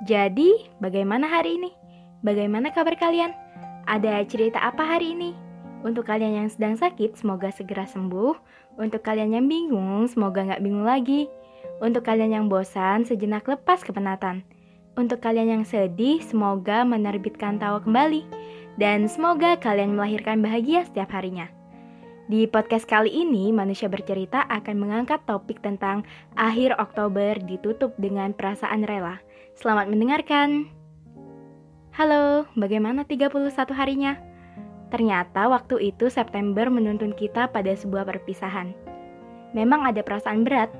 Jadi, bagaimana hari ini? Bagaimana kabar kalian? Ada cerita apa hari ini? Untuk kalian yang sedang sakit, semoga segera sembuh. Untuk kalian yang bingung, semoga nggak bingung lagi. Untuk kalian yang bosan, sejenak lepas kepenatan. Untuk kalian yang sedih, semoga menerbitkan tawa kembali. Dan semoga kalian melahirkan bahagia setiap harinya. Di podcast kali ini, Manusia Bercerita akan mengangkat topik tentang akhir Oktober ditutup dengan perasaan rela – Selamat mendengarkan. Halo, bagaimana 31 harinya? Ternyata waktu itu September menuntun kita pada sebuah perpisahan. Memang ada perasaan berat,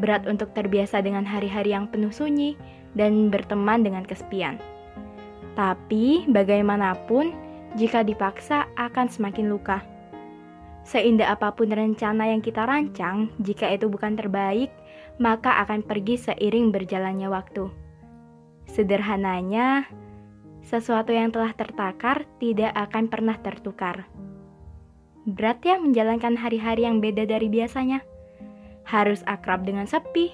berat untuk terbiasa dengan hari-hari yang penuh sunyi dan berteman dengan kesepian. Tapi bagaimanapun, jika dipaksa akan semakin luka. Seindah apa pun rencana yang kita rancang, jika itu bukan terbaik, maka akan pergi seiring berjalannya waktu. Sederhananya, sesuatu yang telah tertakar tidak akan pernah tertukar. Berat ya menjalankan hari-hari yang beda dari biasanya. Harus akrab dengan sepi,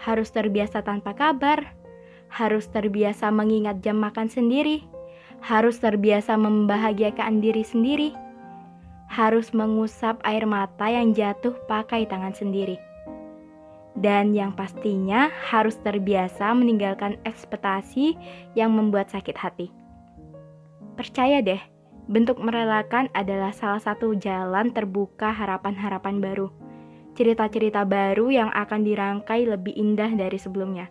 harus terbiasa tanpa kabar, harus terbiasa mengingat jam makan sendiri, harus terbiasa membahagiakan diri sendiri, harus mengusap air mata yang jatuh pakai tangan sendiri dan yang pastinya harus terbiasa meninggalkan ekspektasi yang membuat sakit hati. Percaya deh, bentuk merelakan adalah salah satu jalan terbuka harapan-harapan baru. Cerita-cerita baru yang akan dirangkai lebih indah dari sebelumnya.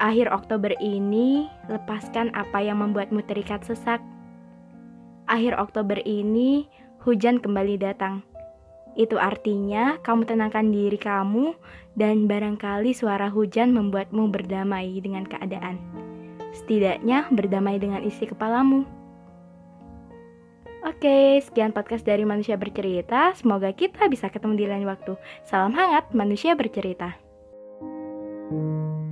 Akhir Oktober ini, lepaskan apa yang membuatmu terikat sesak. Akhir Oktober ini, hujan kembali datang itu artinya kamu tenangkan diri kamu dan barangkali suara hujan membuatmu berdamai dengan keadaan. Setidaknya berdamai dengan isi kepalamu. Oke, sekian podcast dari Manusia Bercerita. Semoga kita bisa ketemu di lain waktu. Salam hangat, Manusia Bercerita. thank you